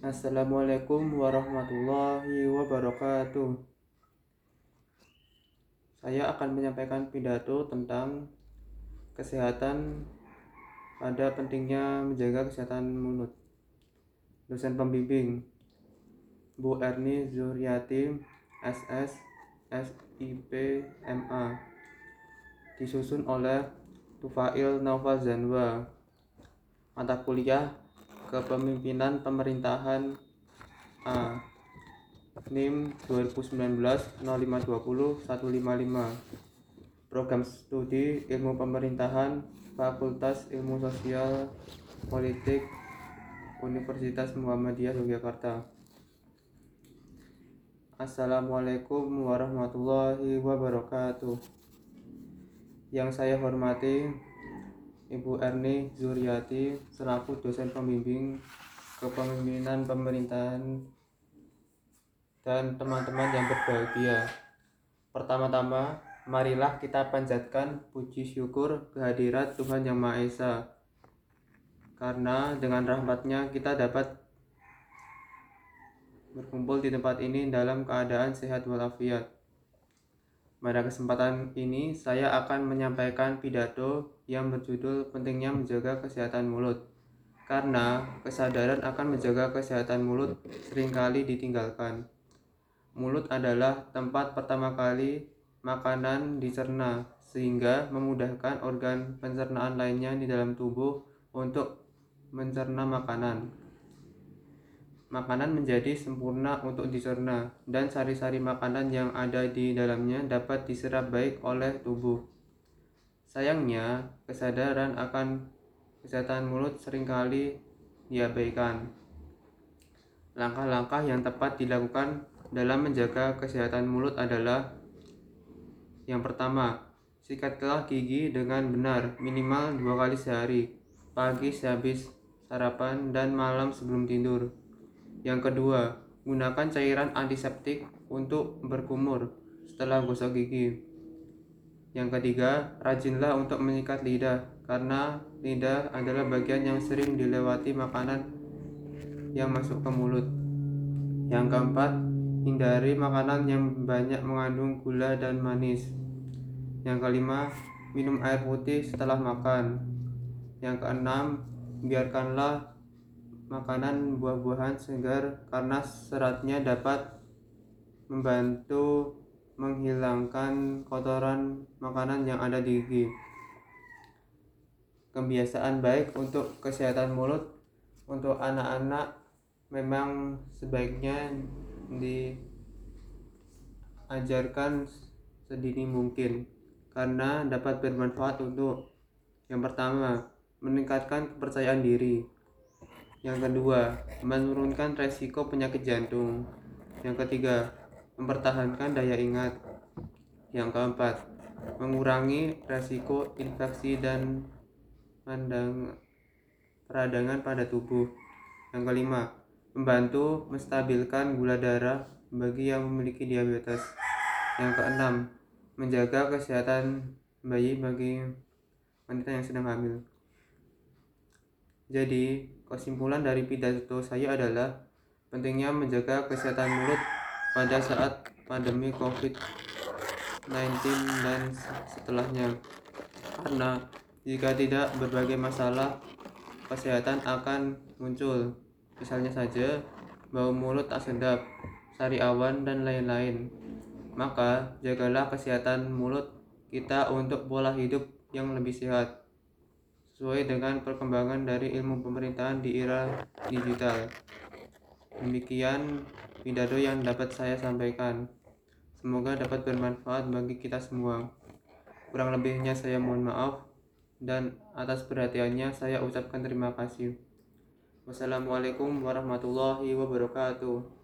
Assalamualaikum warahmatullahi wabarakatuh. Saya akan menyampaikan pidato tentang kesehatan pada pentingnya menjaga kesehatan mulut. Dosen pembimbing Bu Erni Zuryati SS SIP MA disusun oleh Tufail Naufal Zanwa mata kuliah Kepemimpinan Pemerintahan A NIM 2019 0520 155 Program Studi Ilmu Pemerintahan Fakultas Ilmu Sosial Politik Universitas Muhammadiyah Yogyakarta. Assalamualaikum warahmatullahi wabarakatuh. Yang saya hormati Ibu Erni Zuryati selaku dosen pembimbing kepemimpinan pemerintahan dan teman-teman yang berbahagia. Pertama-tama, marilah kita panjatkan puji syukur kehadirat Tuhan Yang Maha Esa. Karena dengan rahmatnya kita dapat berkumpul di tempat ini dalam keadaan sehat walafiat. Pada kesempatan ini, saya akan menyampaikan pidato yang berjudul Pentingnya Menjaga Kesehatan Mulut. Karena kesadaran akan menjaga kesehatan mulut sering kali ditinggalkan. Mulut adalah tempat pertama kali makanan dicerna, sehingga memudahkan organ pencernaan lainnya di dalam tubuh untuk mencerna makanan makanan menjadi sempurna untuk dicerna, dan sari-sari makanan yang ada di dalamnya dapat diserap baik oleh tubuh. Sayangnya, kesadaran akan kesehatan mulut sering kali diabaikan. Langkah-langkah yang tepat dilakukan dalam menjaga kesehatan mulut adalah yang pertama, sikatlah gigi dengan benar minimal dua kali sehari, pagi sehabis sarapan dan malam sebelum tidur. Yang kedua, gunakan cairan antiseptik untuk berkumur setelah gosok gigi. Yang ketiga, rajinlah untuk menyikat lidah karena lidah adalah bagian yang sering dilewati makanan yang masuk ke mulut. Yang keempat, hindari makanan yang banyak mengandung gula dan manis. Yang kelima, minum air putih setelah makan. Yang keenam, biarkanlah makanan buah-buahan segar karena seratnya dapat membantu menghilangkan kotoran makanan yang ada di gigi. Kebiasaan baik untuk kesehatan mulut untuk anak-anak memang sebaiknya diajarkan sedini mungkin karena dapat bermanfaat untuk yang pertama meningkatkan kepercayaan diri yang kedua, menurunkan resiko penyakit jantung. Yang ketiga, mempertahankan daya ingat. Yang keempat, mengurangi resiko infeksi dan pandang peradangan pada tubuh. Yang kelima, membantu menstabilkan gula darah bagi yang memiliki diabetes. Yang keenam, menjaga kesehatan bayi bagi wanita yang sedang hamil. Jadi, kesimpulan dari pidato saya adalah pentingnya menjaga kesehatan mulut pada saat pandemi COVID-19 dan setelahnya. Karena jika tidak berbagai masalah kesehatan akan muncul. Misalnya saja bau mulut tak sedap, sari awan dan lain-lain. Maka jagalah kesehatan mulut kita untuk pola hidup yang lebih sehat sesuai dengan perkembangan dari ilmu pemerintahan di era digital. Demikian pidato yang dapat saya sampaikan. Semoga dapat bermanfaat bagi kita semua. Kurang lebihnya saya mohon maaf dan atas perhatiannya saya ucapkan terima kasih. Wassalamualaikum warahmatullahi wabarakatuh.